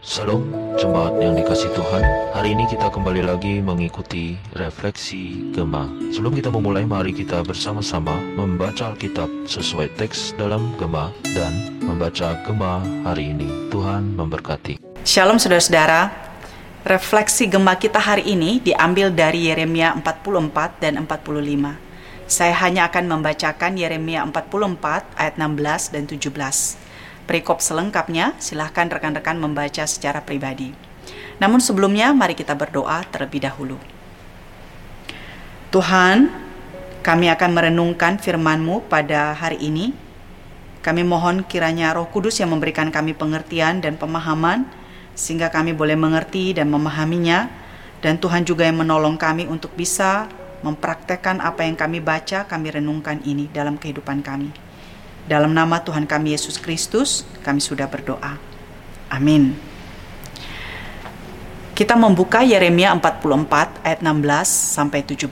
Salam jemaat yang dikasih Tuhan. Hari ini kita kembali lagi mengikuti refleksi Gema Sebelum kita memulai mari kita bersama-sama membaca Alkitab sesuai teks dalam Gema Dan membaca Gema hari ini. Tuhan memberkati. Shalom saudara-saudara. Refleksi Gema kita hari ini diambil dari Yeremia 44 dan 45 Saya hanya akan membacakan Yeremia 44 ayat 16 dan 17 Perikop selengkapnya silahkan rekan-rekan membaca secara pribadi. Namun sebelumnya mari kita berdoa terlebih dahulu. Tuhan, kami akan merenungkan firman-Mu pada hari ini. Kami mohon kiranya Roh Kudus yang memberikan kami pengertian dan pemahaman sehingga kami boleh mengerti dan memahaminya dan Tuhan juga yang menolong kami untuk bisa mempraktekkan apa yang kami baca, kami renungkan ini dalam kehidupan kami. Dalam nama Tuhan kami Yesus Kristus, kami sudah berdoa. Amin. Kita membuka Yeremia 44 ayat 16 sampai 17.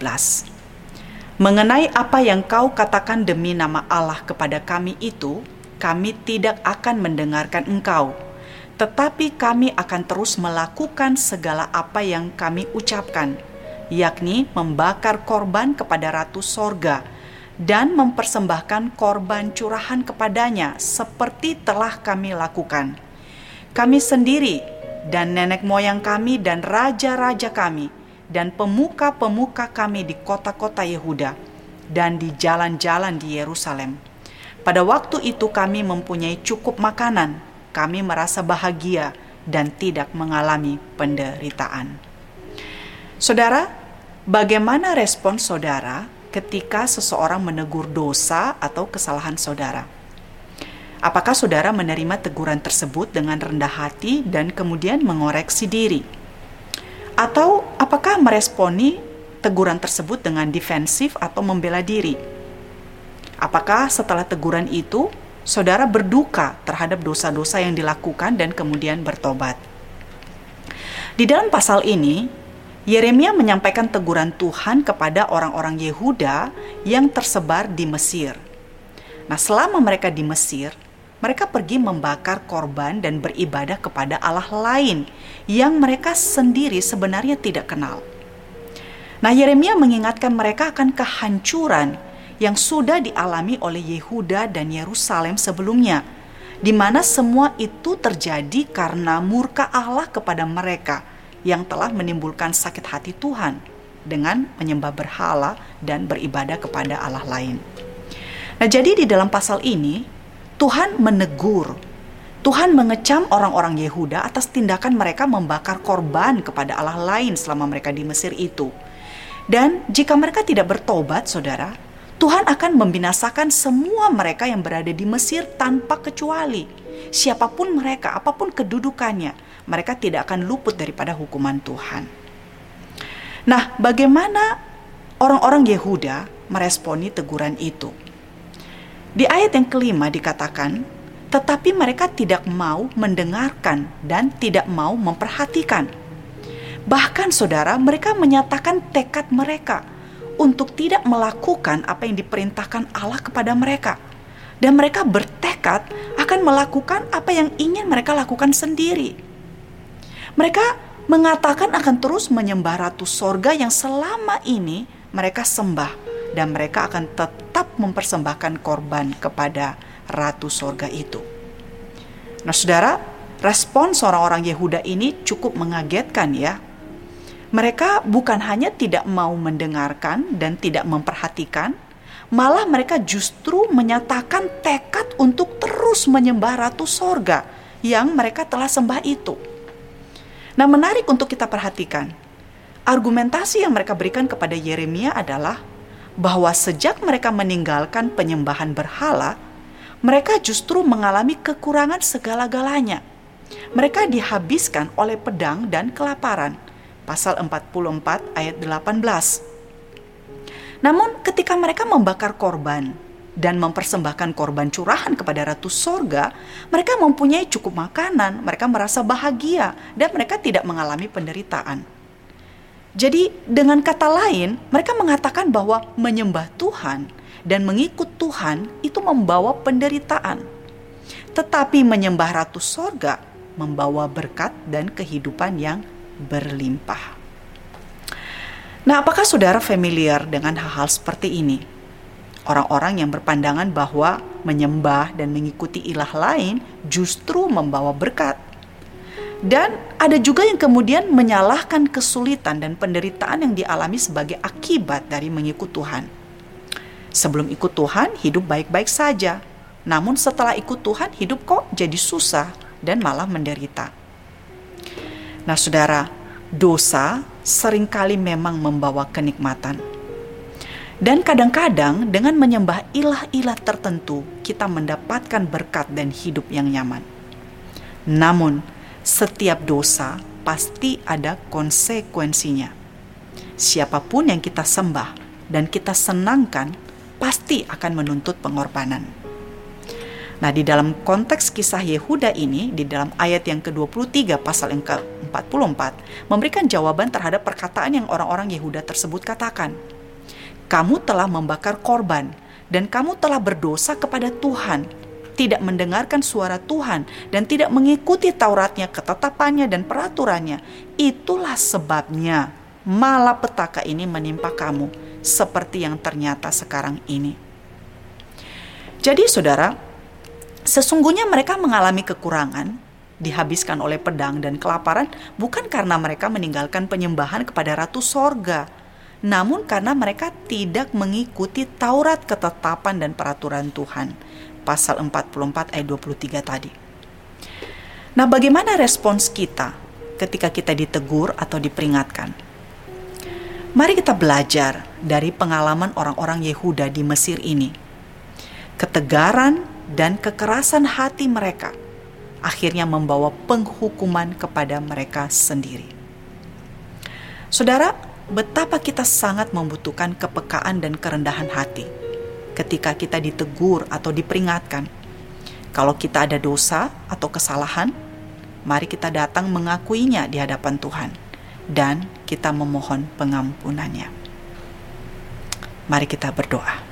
Mengenai apa yang kau katakan demi nama Allah kepada kami itu, kami tidak akan mendengarkan engkau, tetapi kami akan terus melakukan segala apa yang kami ucapkan, yakni membakar korban kepada Ratu Sorga, dan mempersembahkan korban curahan kepadanya seperti telah kami lakukan. Kami sendiri dan nenek moyang kami dan raja-raja kami dan pemuka-pemuka kami di kota-kota Yehuda dan di jalan-jalan di Yerusalem. Pada waktu itu kami mempunyai cukup makanan, kami merasa bahagia dan tidak mengalami penderitaan. Saudara, bagaimana respon saudara ketika seseorang menegur dosa atau kesalahan saudara. Apakah saudara menerima teguran tersebut dengan rendah hati dan kemudian mengoreksi diri? Atau apakah meresponi teguran tersebut dengan defensif atau membela diri? Apakah setelah teguran itu saudara berduka terhadap dosa-dosa yang dilakukan dan kemudian bertobat? Di dalam pasal ini, Yeremia menyampaikan teguran Tuhan kepada orang-orang Yehuda yang tersebar di Mesir. Nah, selama mereka di Mesir, mereka pergi membakar korban dan beribadah kepada Allah lain yang mereka sendiri sebenarnya tidak kenal. Nah, Yeremia mengingatkan mereka akan kehancuran yang sudah dialami oleh Yehuda dan Yerusalem sebelumnya, di mana semua itu terjadi karena murka Allah kepada mereka yang telah menimbulkan sakit hati Tuhan dengan menyembah berhala dan beribadah kepada Allah lain. Nah, jadi di dalam pasal ini Tuhan menegur, Tuhan mengecam orang-orang Yehuda atas tindakan mereka membakar korban kepada Allah lain selama mereka di Mesir itu. Dan jika mereka tidak bertobat, saudara, Tuhan akan membinasakan semua mereka yang berada di Mesir tanpa kecuali. Siapa pun mereka, apa pun kedudukannya, mereka tidak akan luput daripada hukuman Tuhan. Nah, bagaimana orang-orang Yehuda meresponi teguran itu? Di ayat yang kelima dikatakan, tetapi mereka tidak mau mendengarkan dan tidak mau memperhatikan. Bahkan saudara, mereka menyatakan tekad mereka untuk tidak melakukan apa yang diperintahkan Allah kepada mereka. Dan mereka bertekad akan melakukan apa yang ingin mereka lakukan sendiri. Mereka mengatakan akan terus menyembah Ratu Sorga yang selama ini mereka sembah dan mereka akan tetap mempersembahkan korban kepada Ratu Sorga itu. Nah saudara, respon seorang orang Yehuda ini cukup mengagetkan ya. Mereka bukan hanya tidak mau mendengarkan dan tidak memperhatikan, malah mereka justru menyatakan tekad untuk terus menyembah Ratu Sorga yang mereka telah sembah itu. Nah, menarik untuk kita perhatikan. Argumentasi yang mereka berikan kepada Yeremia adalah bahwa sejak mereka meninggalkan penyembahan berhala, mereka justru mengalami kekurangan segala-galanya. Mereka dihabiskan oleh pedang dan kelaparan. Pasal 44 ayat 18. Namun ketika mereka membakar korban, dan mempersembahkan korban curahan kepada Ratu Sorga, mereka mempunyai cukup makanan, mereka merasa bahagia, dan mereka tidak mengalami penderitaan. Jadi, dengan kata lain, mereka mengatakan bahwa menyembah Tuhan dan mengikut Tuhan itu membawa penderitaan, tetapi menyembah Ratu Sorga membawa berkat dan kehidupan yang berlimpah. Nah, apakah saudara familiar dengan hal-hal seperti ini? Orang-orang yang berpandangan bahwa menyembah dan mengikuti ilah lain justru membawa berkat. Dan ada juga yang kemudian menyalahkan kesulitan dan penderitaan yang dialami sebagai akibat dari mengikut Tuhan. Sebelum ikut Tuhan, hidup baik-baik saja. Namun setelah ikut Tuhan, hidup kok jadi susah dan malah menderita. Nah, saudara, dosa sering kali memang membawa kenikmatan. Dan kadang-kadang dengan menyembah ilah-ilah tertentu, kita mendapatkan berkat dan hidup yang nyaman. Namun, setiap dosa pasti ada konsekuensinya. Siapa pun yang kita sembah dan kita senangkan, pasti akan menuntut pengorbanan. Nah, di dalam konteks kisah Yehuda ini, di dalam ayat yang ke-23 pasal yang ke-44, memberikan jawaban terhadap perkataan yang orang-orang Yehuda tersebut katakan. Kamu telah membakar korban, dan kamu telah berdosa kepada Tuhan, tidak mendengarkan suara Tuhan, dan tidak mengikuti Tauratnya, ketetapannya, dan peraturannya. Itulah sebabnya malapetaka ini menimpa kamu, seperti yang ternyata sekarang ini. Jadi saudara, Sesungguhnya mereka mengalami kekurangan, dihabiskan oleh pedang dan kelaparan bukan karena mereka meninggalkan penyembahan kepada Ratu Sorga, namun karena mereka tidak mengikuti Taurat ketetapan dan peraturan Tuhan. Pasal 44 ayat 23 tadi. Nah bagaimana respons kita ketika kita ditegur atau diperingatkan? Mari kita belajar dari pengalaman orang-orang Yehuda di Mesir ini. Ketegaran dan kekerasan hati mereka akhirnya membawa penghukuman kepada mereka sendiri. Saudara, betapa kita sangat membutuhkan kepekaan dan kerendahan hati ketika kita ditegur atau diperingatkan. Kalau kita ada dosa atau kesalahan, mari kita datang mengakuinya di hadapan Tuhan dan kita memohon pengampunannya. Mari kita berdoa.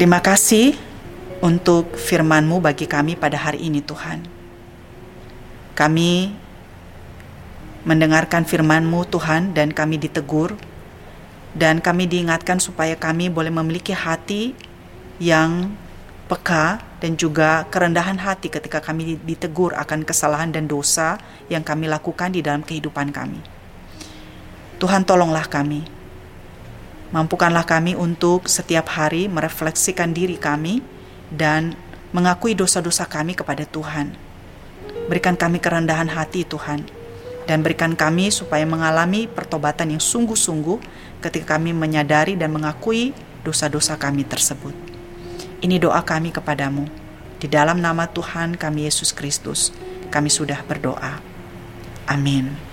Terima kasih untuk firman-Mu bagi kami pada hari ini Tuhan. Kami mendengarkan firman-Mu Tuhan dan kami ditegur dan kami diingatkan supaya kami boleh memiliki hati yang peka dan juga kerendahan hati ketika kami ditegur akan kesalahan dan dosa yang kami lakukan di dalam kehidupan kami. Tuhan tolonglah kami Mampukanlah kami untuk setiap hari merefleksikan diri kami dan mengakui dosa-dosa kami kepada Tuhan. Berikan kami kerendahan hati Tuhan dan berikan kami supaya mengalami pertobatan yang sungguh-sungguh ketika kami menyadari dan mengakui dosa-dosa kami tersebut. Ini doa kami kepadamu. Di dalam nama Tuhan kami Yesus Kristus, kami sudah berdoa. Amin.